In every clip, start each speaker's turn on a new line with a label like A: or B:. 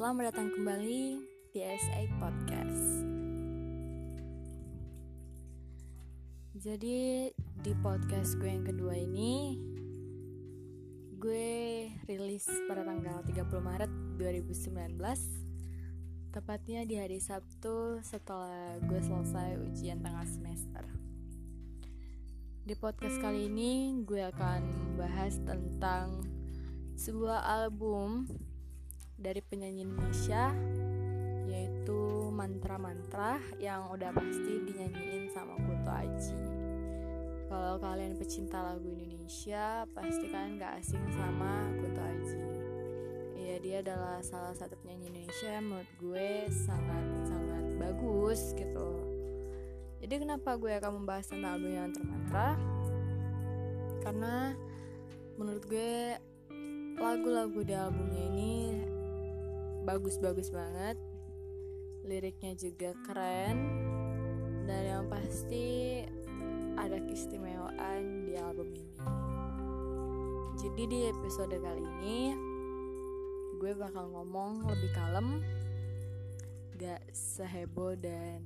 A: Selamat datang kembali di SA Podcast. Jadi di podcast gue yang kedua ini gue rilis pada tanggal 30 Maret 2019 tepatnya di hari Sabtu setelah gue selesai ujian tengah semester. Di podcast kali ini gue akan membahas tentang sebuah album dari penyanyi Indonesia yaitu mantra-mantra yang udah pasti dinyanyiin sama Kuto Aji. Kalau kalian pecinta lagu Indonesia, pasti kalian gak asing sama Kuto Aji. Iya dia adalah salah satu penyanyi Indonesia yang menurut gue sangat-sangat bagus gitu. Jadi kenapa gue akan membahas tentang albumnya mantra-mantra? Karena menurut gue lagu-lagu di albumnya ini bagus-bagus banget. Liriknya juga keren. Dan yang pasti ada keistimewaan di album ini. Jadi di episode kali ini gue bakal ngomong lebih kalem gak seheboh dan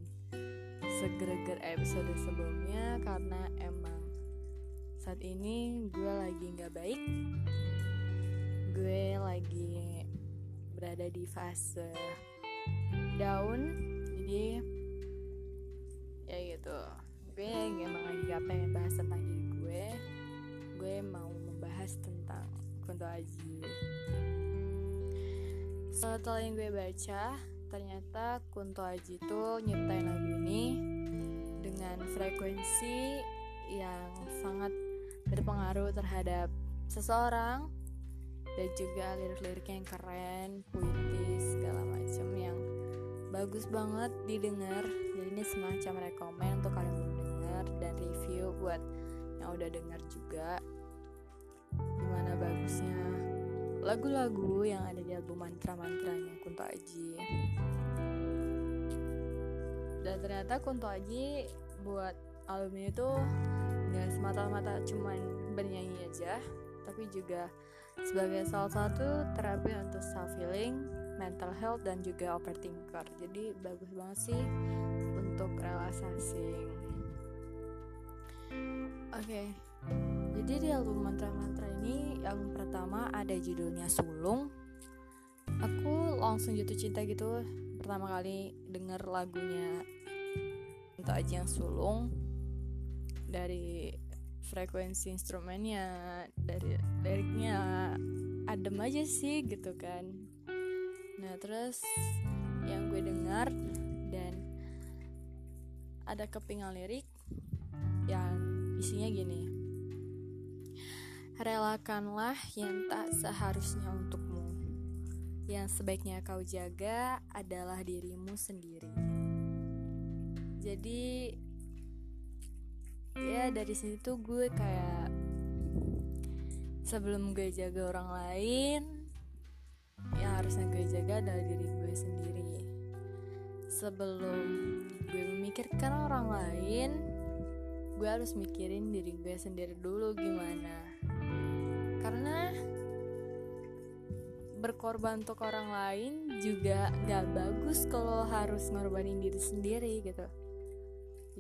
A: seger-ger episode sebelumnya karena emang saat ini gue lagi gak baik. Gue lagi berada di fase down. Jadi ya gitu. Gue emang lagi gak pengen bahas tentang diri gue. Gue mau membahas tentang Kunto Aji. Setelah yang gue baca ternyata Kunto Aji itu nyiptain lagu ini dengan frekuensi yang sangat berpengaruh terhadap seseorang dan juga lirik-liriknya yang keren, puitis, segala macam yang bagus banget didengar. Jadi ini semacam rekomend untuk kalian mendengar dan review buat yang udah dengar juga gimana bagusnya lagu-lagu yang ada di album mantra-mantranya Kunto Aji. Dan ternyata Kunto Aji buat album ini tuh nggak semata-mata cuman bernyanyi aja, tapi juga sebagai salah satu terapi untuk self healing, mental health dan juga overthinker. Jadi bagus banget sih untuk relaxasi. Oke. Okay. Jadi di album mantra-mantra ini yang pertama ada judulnya Sulung. Aku langsung jatuh cinta gitu pertama kali denger lagunya untuk aja yang sulung dari frekuensi instrumennya dari liriknya adem aja sih gitu kan. Nah terus yang gue dengar dan ada kepingan lirik yang isinya gini. Relakanlah yang tak seharusnya untukmu. Yang sebaiknya kau jaga adalah dirimu sendiri. Jadi ya dari situ tuh gue kayak sebelum gue jaga orang lain yang harusnya gue jaga adalah diri gue sendiri. Sebelum gue memikirkan orang lain gue harus mikirin diri gue sendiri dulu gimana. Karena berkorban untuk orang lain juga gak bagus kalau harus ngorbanin diri sendiri gitu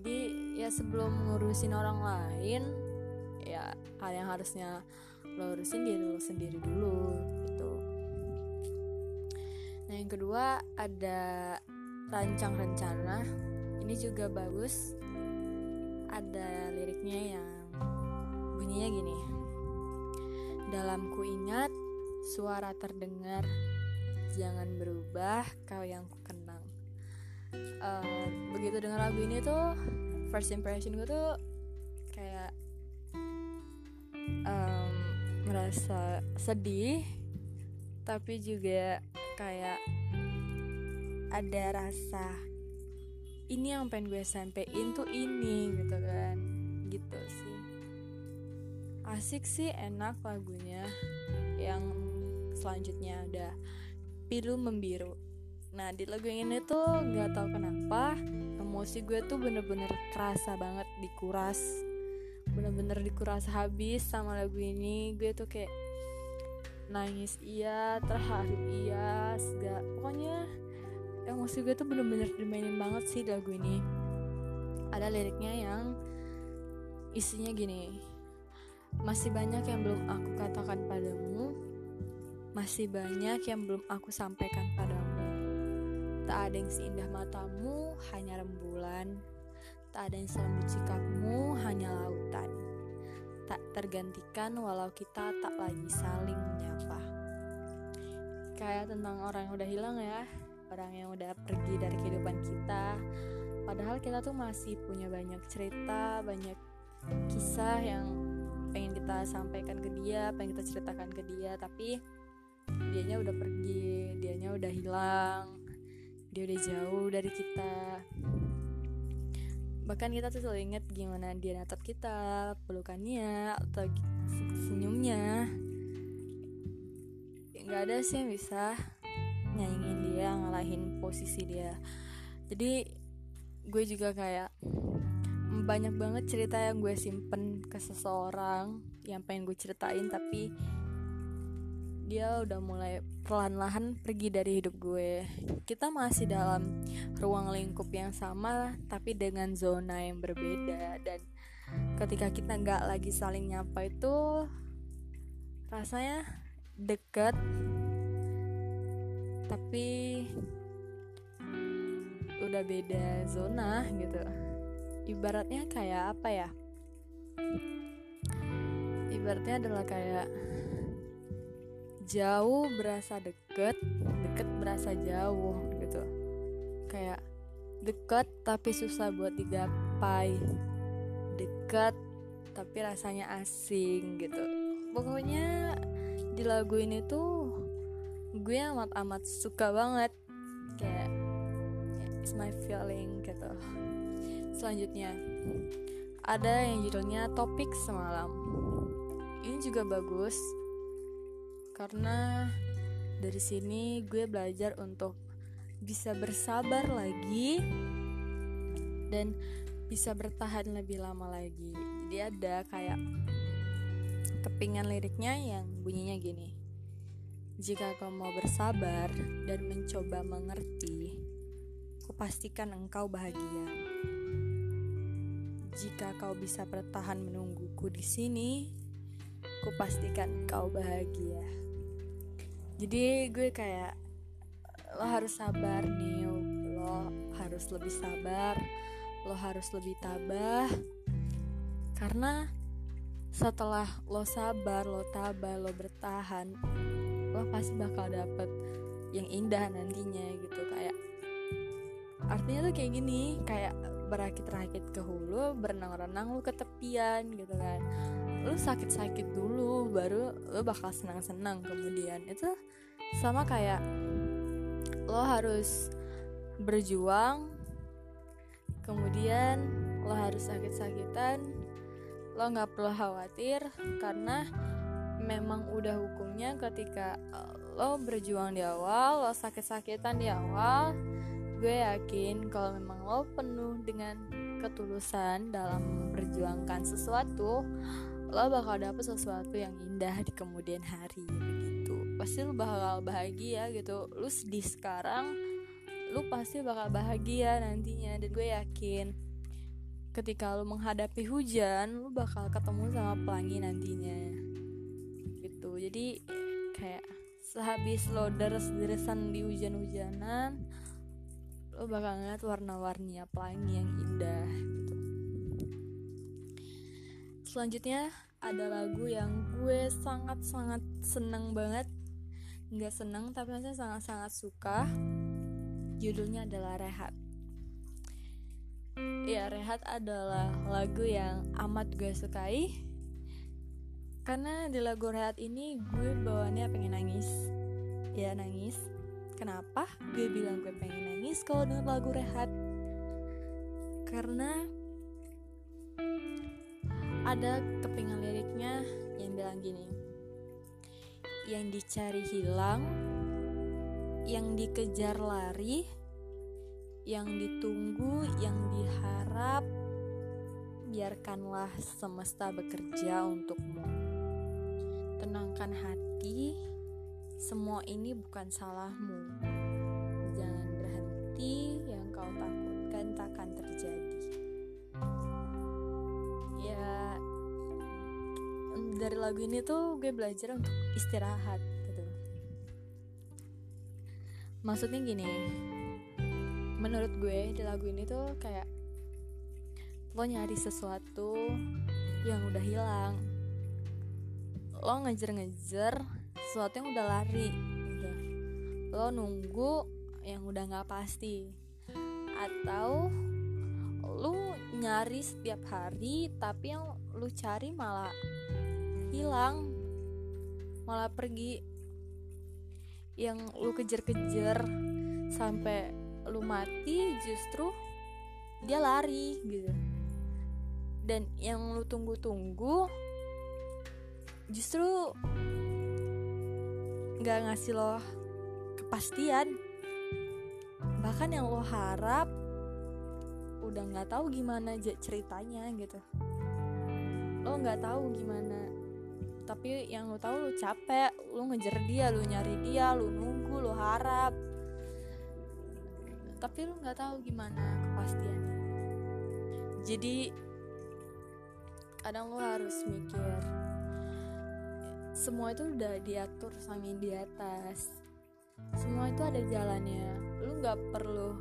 A: jadi ya sebelum ngurusin orang lain ya hal yang harusnya lo urusin diri lo sendiri dulu gitu. Nah yang kedua ada rancang rencana. Ini juga bagus. Ada liriknya yang bunyinya gini. Dalam ku ingat suara terdengar. Jangan berubah kau yang ku uh, begitu dengar lagu ini tuh first impression gue tuh kayak um, merasa sedih tapi juga kayak ada rasa ini yang pengen gue sampein tuh ini gitu kan. Gitu sih. Asik sih enak lagunya. Yang selanjutnya ada pilu membiru nah di lagu yang ini tuh nggak tahu kenapa emosi gue tuh bener-bener kerasa banget dikuras. Bener-bener dikuras habis sama lagu ini. Gue tuh kayak nangis iya terharu iya segala. Pokoknya emosi gue tuh bener-bener dimainin banget sih lagu ini. Ada liriknya yang isinya gini masih banyak yang belum aku katakan padamu masih banyak yang belum aku sampaikan padamu tak ada yang seindah matamu hanya rembulan. Tak ada yang selembut sikapmu hanya lautan. Tak tergantikan walau kita tak lagi saling menyapa. Kayak tentang orang yang udah hilang ya orang yang udah pergi dari kehidupan kita. Padahal kita tuh masih punya banyak cerita banyak kisah yang pengen kita sampaikan ke dia pengen kita ceritakan ke dia. Tapi dianya udah pergi dianya udah hilang dia udah jauh dari kita. Bahkan kita tuh selalu inget gimana dia natap kita pelukannya atau senyumnya. Nggak ada sih yang bisa nyanyiin dia ngalahin posisi dia. Jadi gue juga kayak banyak banget cerita yang gue simpen ke seseorang yang pengen gue ceritain tapi dia udah mulai perlahan-lahan pergi dari hidup gue. Kita masih dalam ruang lingkup yang sama tapi dengan zona yang berbeda. Dan ketika kita nggak lagi saling nyapa itu rasanya deket tapi udah beda zona gitu. Ibaratnya kayak apa ya? Ibaratnya adalah kayak jauh berasa deket deket berasa jauh gitu. Kayak deket tapi susah buat digapai deket tapi rasanya asing gitu. Pokoknya di lagu ini tuh gue amat-amat suka banget. Kayak it's my feeling gitu. Selanjutnya ada yang judulnya topik semalam. Ini juga bagus karena dari sini gue belajar untuk bisa bersabar lagi dan bisa bertahan lebih lama lagi. Jadi ada kayak kepingan liriknya yang bunyinya gini. Jika kau mau bersabar dan mencoba mengerti kupastikan engkau bahagia. Jika kau bisa bertahan menungguku di sini kupastikan kau bahagia. Jadi gue kayak lo harus sabar nih lo harus lebih sabar lo harus lebih tabah. Karena setelah lo sabar lo tabah lo bertahan lo pasti bakal dapet yang indah nantinya gitu. Kayak artinya tuh kayak gini kayak berakit-rakit ke hulu berenang-renang lo ke tepian gitu kan lo sakit-sakit dulu baru lo bakal senang-senang kemudian. Itu sama kayak lo harus berjuang kemudian lo harus sakit-sakitan lo nggak perlu khawatir karena memang udah hukumnya ketika eh, lo berjuang di awal lo sakit-sakitan di awal gue yakin kalau memang lo penuh dengan ketulusan dalam memperjuangkan sesuatu lo bakal dapet sesuatu yang indah di kemudian hari begitu pasti lo bakal bahagia gitu. Lo sedih sekarang lo pasti bakal bahagia nantinya. Dan gue yakin ketika lu menghadapi hujan lu bakal ketemu sama pelangi nantinya gitu. Jadi kayak sehabis lo deres-deresan di hujan-hujanan lo bakal ngeliat warna-warninya pelangi yang indah gitu selanjutnya ada lagu yang gue sangat-sangat seneng banget. Nggak seneng tapi saya sangat-sangat suka. Judulnya adalah Rehat. Ya, Rehat adalah lagu yang amat gue sukai. Karena di lagu Rehat ini gue bawaannya pengen nangis. Ya nangis. Kenapa gue bilang gue pengen nangis kalau denger lagu Rehat? Karena ada kepingan liriknya yang bilang gini Yang dicari hilang Yang dikejar lari yang ditunggu, yang diharap, biarkanlah semesta bekerja untukmu. Tenangkan hati, semua ini bukan salahmu. Lagu ini tuh gue belajar untuk istirahat gitu. Maksudnya gini menurut gue di lagu ini tuh kayak lo nyari sesuatu yang udah hilang. Lo ngejar-ngejar sesuatu yang udah lari gitu. Lo nunggu yang udah nggak pasti. Atau lu nyari setiap hari tapi yang lu cari malah hilang. Malah pergi. Yang lu kejar-kejar sampai lu mati justru dia lari gitu. Dan yang lu tunggu-tunggu justru nggak ngasih lo kepastian. Bahkan yang lo harap udah nggak tahu gimana ceritanya gitu. Lo nggak tahu gimana tapi yang lo tahu lo capek lo ngejar dia lo nyari dia lo nunggu lo harap. Tapi lo nggak tahu gimana kepastiannya. Jadi kadang lo harus mikir semua itu udah diatur sama yang di atas. Semua itu ada jalannya. Lu nggak perlu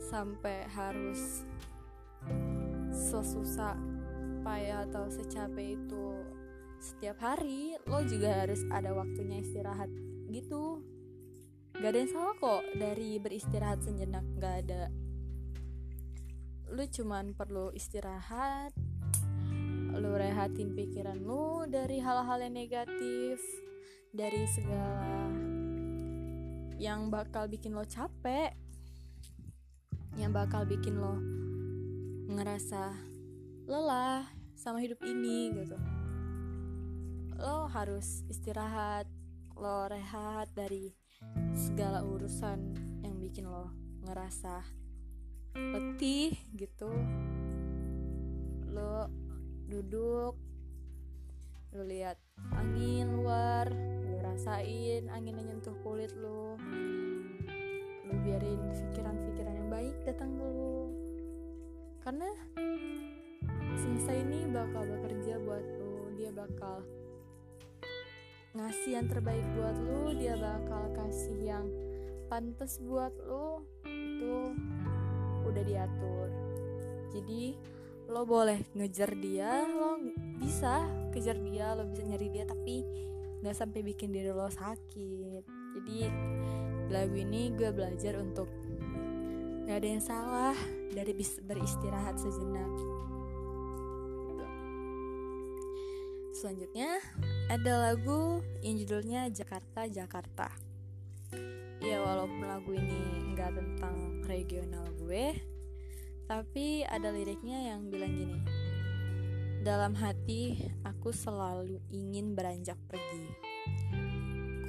A: sampai harus sesusah payah atau secapek itu setiap hari lo juga harus ada waktunya istirahat gitu. Gak ada yang salah kok dari beristirahat sejenak gak ada. Lu cuman perlu istirahat lu rehatin pikiran lu dari hal-hal yang negatif dari segala yang bakal bikin lo capek yang bakal bikin lo ngerasa lelah sama hidup ini gitu lo harus istirahat lo rehat dari segala urusan yang bikin lo ngerasa letih gitu. Lo duduk lu lihat angin luar lu rasain angin yang nyentuh kulit lu lu biarin pikiran-pikiran yang baik datang ke lu karena semesta ini bakal bekerja buat lu dia bakal ngasih yang terbaik buat lu dia bakal kasih yang pantas buat lu itu udah diatur. Jadi lo boleh ngejar dia lo bisa kejar dia lo bisa nyari dia tapi nggak sampai bikin diri lo sakit. Jadi lagu ini gue belajar untuk nggak ada yang salah dari beristirahat sejenak selanjutnya ada lagu yang judulnya Jakarta Jakarta. Ya walaupun lagu ini nggak tentang regional gue tapi ada liriknya yang bilang gini Dalam hati aku selalu ingin beranjak pergi.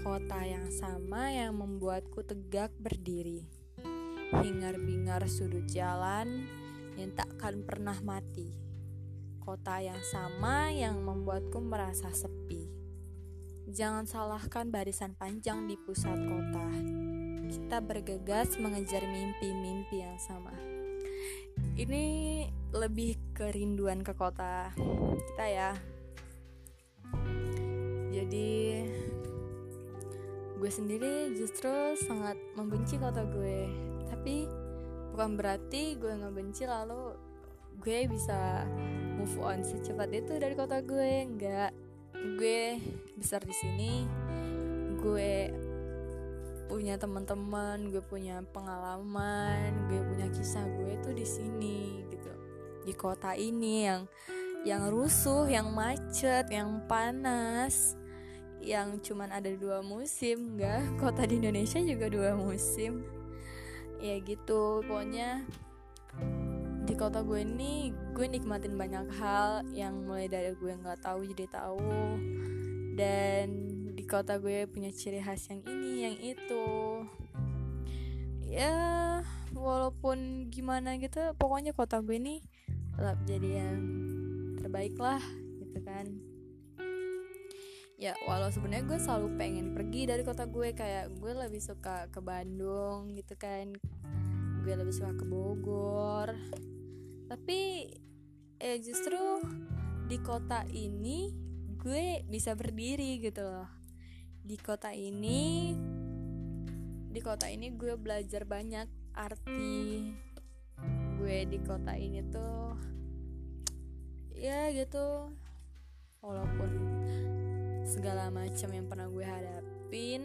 A: Kota yang sama yang membuatku tegak berdiri. Hingar-bingar sudut jalan yang takkan pernah mati Kota yang sama yang membuatku merasa sepi. Jangan salahkan barisan panjang di pusat kota. Kita bergegas mengejar mimpi-mimpi yang sama. Ini lebih kerinduan ke kota kita ya. Jadi gue sendiri justru sangat membenci kota gue. Tapi bukan berarti gue ngebenci lalu gue bisa move on secepat itu dari kota gue enggak. Gue besar di sini gue punya teman-teman gue punya pengalaman gue punya kisah gue tuh di sini gitu. Di kota ini yang yang rusuh yang macet yang panas yang cuman ada dua musim enggak. Kota di Indonesia juga dua musim. Ya gitu pokoknya kota gue ini gue nikmatin banyak hal yang mulai dari gue nggak tahu jadi tahu. Dan di kota gue punya ciri khas yang ini yang itu. Ya walaupun gimana gitu pokoknya kota gue ini tetap jadi yang terbaik lah gitu kan. Ya walau sebenarnya gue selalu pengen pergi dari kota gue kayak gue lebih suka ke Bandung gitu kan. Gue lebih suka ke Bogor tapi eh justru di kota ini gue bisa berdiri gitu loh. Di kota ini di kota ini gue belajar banyak arti gue di kota ini tuh ya gitu. Walaupun segala macam yang pernah gue hadapin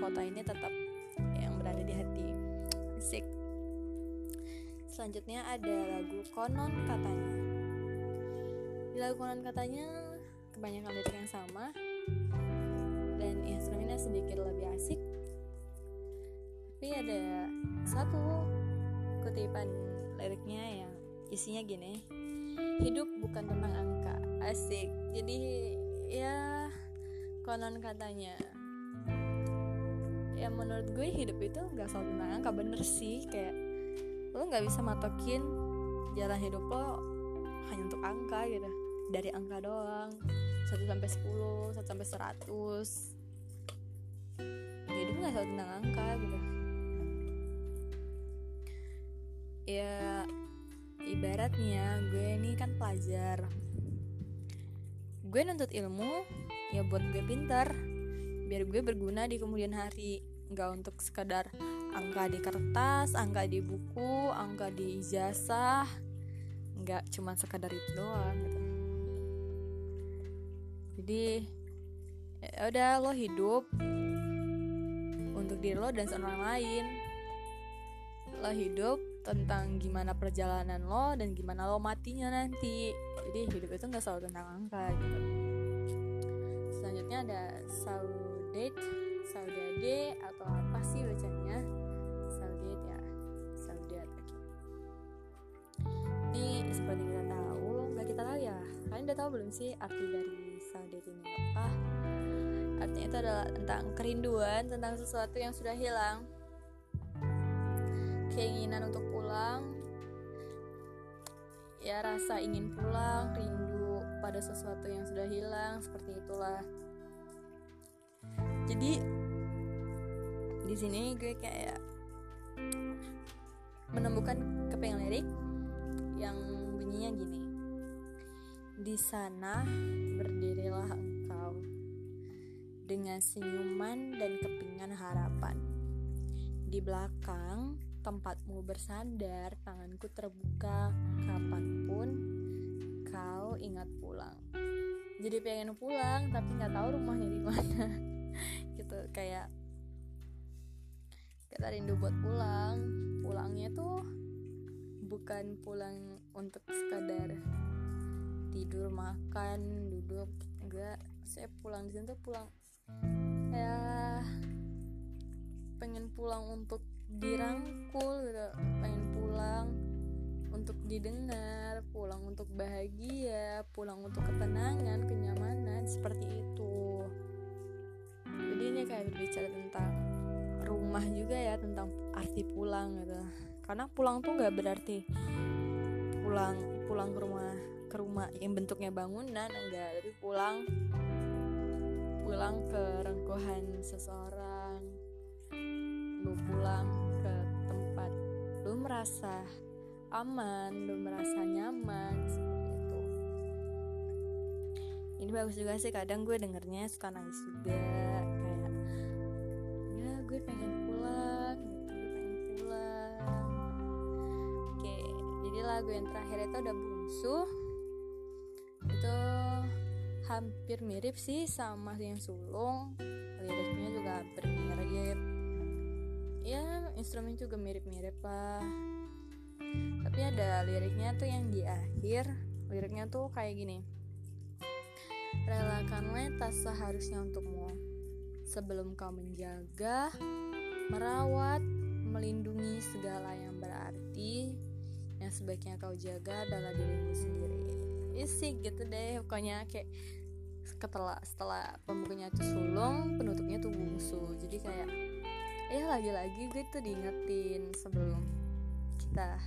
A: kota ini tetap yang berada di hati. Asik selanjutnya ada lagu konon katanya. Di lagu konon katanya kebanyakan lirik yang sama. Dan instrumennya sedikit lebih asik. Tapi ada satu kutipan liriknya yang isinya gini. Hidup bukan tentang angka. Asik. Jadi ya konon katanya. Ya menurut gue hidup itu nggak selalu tentang angka. Bener sih kayak lo nggak bisa matokin jalan hidup lo hanya untuk angka gitu. Dari angka doang. 1 sampai 10, 1 sampai 100 hidup nggak selalu tentang angka gitu. Ya ibaratnya gue ini kan pelajar. Gue nuntut ilmu ya buat gue pintar. Biar gue berguna di kemudian hari nggak untuk sekadar angka di kertas angka di buku angka di ijazah. Nggak cuma sekadar itu doang gitu. Jadi ya udah lo hidup untuk diri lo dan seorang lain. Lo hidup tentang gimana perjalanan lo dan gimana lo matinya nanti. Jadi hidup itu nggak selalu tentang angka gitu. Selanjutnya ada saudade saudade atau apa sih bacanya? Saudade ya. Saudade oke. Jadi seperti kita tahu nggak kita tahu ya. Kalian udah tahu belum sih arti dari saudade ini apa? Artinya itu adalah tentang kerinduan tentang sesuatu yang sudah hilang. Keinginan untuk pulang. Ya rasa ingin pulang rindu pada sesuatu yang sudah hilang seperti itulah. Jadi di sini gue kayak menemukan keping lirik yang bunyinya gini di sana berdirilah engkau dengan senyuman dan kepingan harapan di belakang tempatmu bersandar, tanganku terbuka kapan pun kau ingat pulang. Jadi pengen pulang tapi nggak tahu rumahnya di mana. gitu kayak kita rindu buat pulang. Pulangnya tuh bukan pulang untuk sekadar tidur makan duduk enggak. Saya pulang di sini tuh pulang ya pengen pulang untuk dirangkul gitu. Pengen pulang untuk didengar pulang untuk bahagia pulang untuk ketenangan kenyamanan seperti itu. Jadi ini kayak berbicara tentang rumah juga ya tentang arti pulang gitu. Karena pulang tuh nggak berarti pulang pulang ke rumah ke rumah yang bentuknya bangunan enggak. Tapi pulang pulang ke rengkuhan seseorang lu pulang ke tempat lu merasa aman lu merasa nyaman seperti itu ini bagus juga sih kadang gue dengernya suka nangis juga kayak ya gue pengen lagu yang terakhir itu udah bungsu. Itu hampir mirip sih sama yang sulung. Liriknya juga hampir mirip. Ya instrumen juga mirip-mirip lah. Tapi ada liriknya tuh yang di akhir. Liriknya tuh kayak gini. Relakanlah tak seharusnya untukmu. Sebelum kau menjaga merawat melindungi segala yang berarti yang sebaiknya kau jaga adalah dirimu sendiri. Isi gitu deh pokoknya kayak setelah setelah pembukunya itu sulung penutupnya tuh bungsu jadi kayak ya lagi-lagi gue tuh diingetin sebelum kita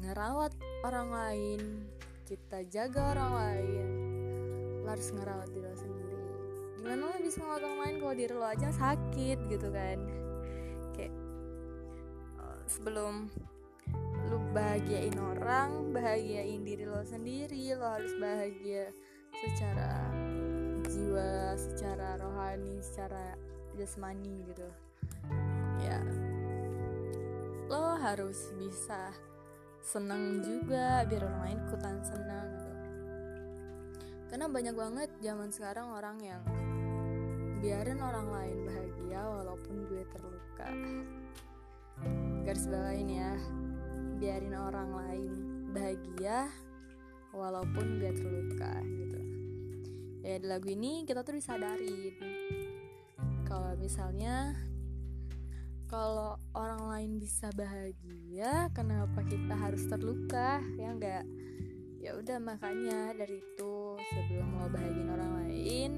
A: ngerawat orang lain kita jaga orang lain lo harus ngerawat diri lo sendiri. Gimana lo bisa ngerawat orang lain kalau diri lo aja sakit gitu kan? Kayak eh, sebelum lu bahagiain orang bahagiain diri lo sendiri lo harus bahagia secara jiwa secara rohani secara jasmani gitu. Ya. Lo harus bisa senang juga biar orang lain ikutan senang gitu. Karena banyak banget zaman sekarang orang yang biarin orang lain bahagia walaupun gue terluka. Garis bawain ya biarin orang lain bahagia walaupun gue terluka gitu. Ya di lagu ini kita tuh disadarin. Kalau misalnya kalau orang lain bisa bahagia kenapa kita harus terluka? Ya enggak ya udah makanya dari itu sebelum lo bahagiin orang lain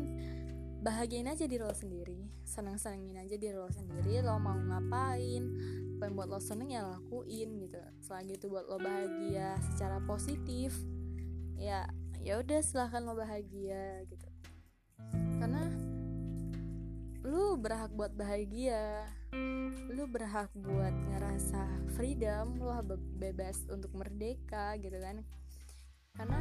A: bahagiain aja diri lo sendiri. Senang senangin aja diri lo sendiri lo mau ngapain apa yang buat lo seneng ya lakuin gitu. Selagi itu buat lo bahagia secara positif ya ya udah silahkan lo bahagia gitu. Karena lu berhak buat bahagia lu berhak buat ngerasa freedom lu bebas untuk merdeka gitu kan. Karena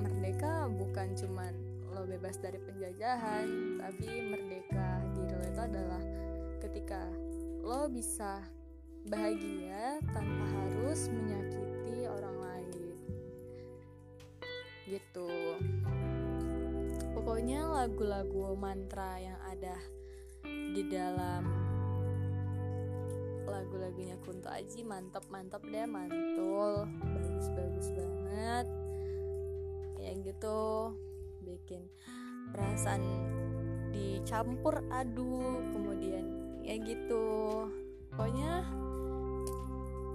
A: merdeka bukan cuman lo bebas dari penjajahan tapi merdeka diri lo itu adalah ketika lo bisa bahagia tanpa harus menyakiti orang lain. Gitu. Pokoknya lagu-lagu mantra yang ada di dalam lagu-lagunya Kunto Aji mantep mantep deh mantul bagus-bagus banget. Ya gitu bikin perasaan dicampur aduk kemudian ya gitu. Pokoknya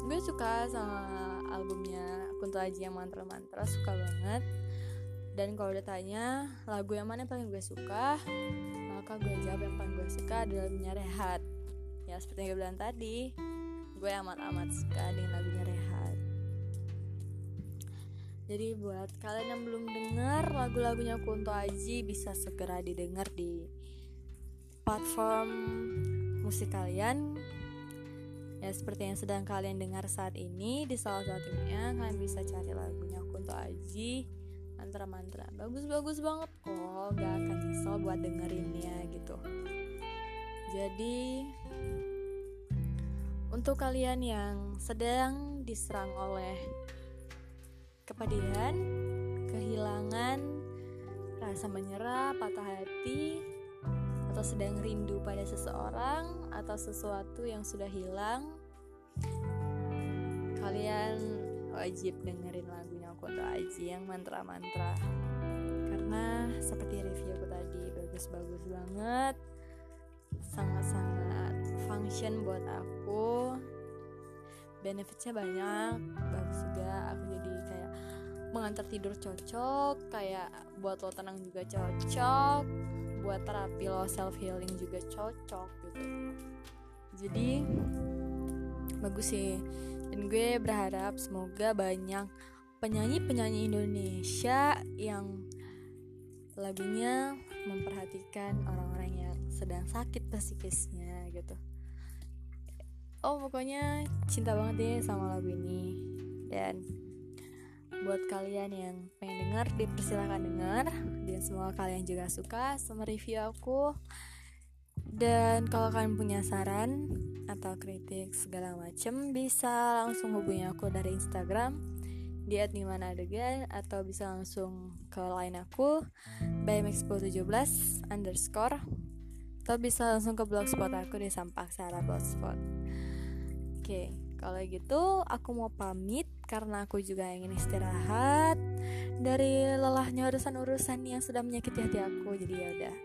A: gue suka sama albumnya Kunto Aji yang mantra-mantra suka banget. Dan kalau ditanya lagu yang mana yang paling gue suka maka gue jawab yang paling gue suka adalah lagunya Rehat. Ya seperti yang gue bilang tadi gue amat-amat suka dengan lagunya Rehat. Jadi buat kalian yang belum dengar lagu-lagunya Kunto Aji bisa segera didengar di platform musik kalian ya seperti yang sedang kalian dengar saat ini di salah satunya kalian bisa cari lagunya Kunto Aji mantra-mantra. Bagus-bagus banget kok gak akan nyesel buat dengerinnya gitu. Jadi untuk kalian yang sedang diserang oleh kepedihan, kehilangan, rasa menyerah, patah hati, atau sedang rindu pada seseorang atau sesuatu yang sudah hilang, kalian wajib dengerin lagunya Koto Aji yang mantra-mantra. Karena seperti reviewku tadi bagus-bagus banget, sangat-sangat function buat aku. Benefitnya banyak bagus juga. Aku jadi kayak mengantar tidur cocok kayak buat lo tenang juga cocok buat terapi lo self healing juga cocok gitu. Jadi bagus sih. Dan gue berharap semoga banyak penyanyi-penyanyi Indonesia yang lagunya memperhatikan orang-orang yang sedang sakit psikisnya gitu. Oh pokoknya cinta banget deh sama lagu ini. Dan buat kalian yang pengen denger dipersilahkan denger. Dan semoga kalian juga suka sama review aku. Dan kalau kalian punya saran atau kritik segala macem bisa langsung hubungi aku dari Instagram di @dimana_adegan atau bisa langsung ke line aku by max17 underscore atau bisa langsung ke blogspot aku di Sampak Sara Blogspot. Oke, kalau gitu aku mau pamit karena aku juga ingin istirahat dari lelahnya urusan-urusan yang sudah menyakiti hati aku. Jadi ya udah.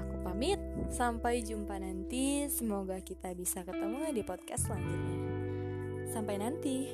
A: Aku pamit, sampai jumpa nanti. Semoga kita bisa ketemu di podcast selanjutnya. Sampai nanti.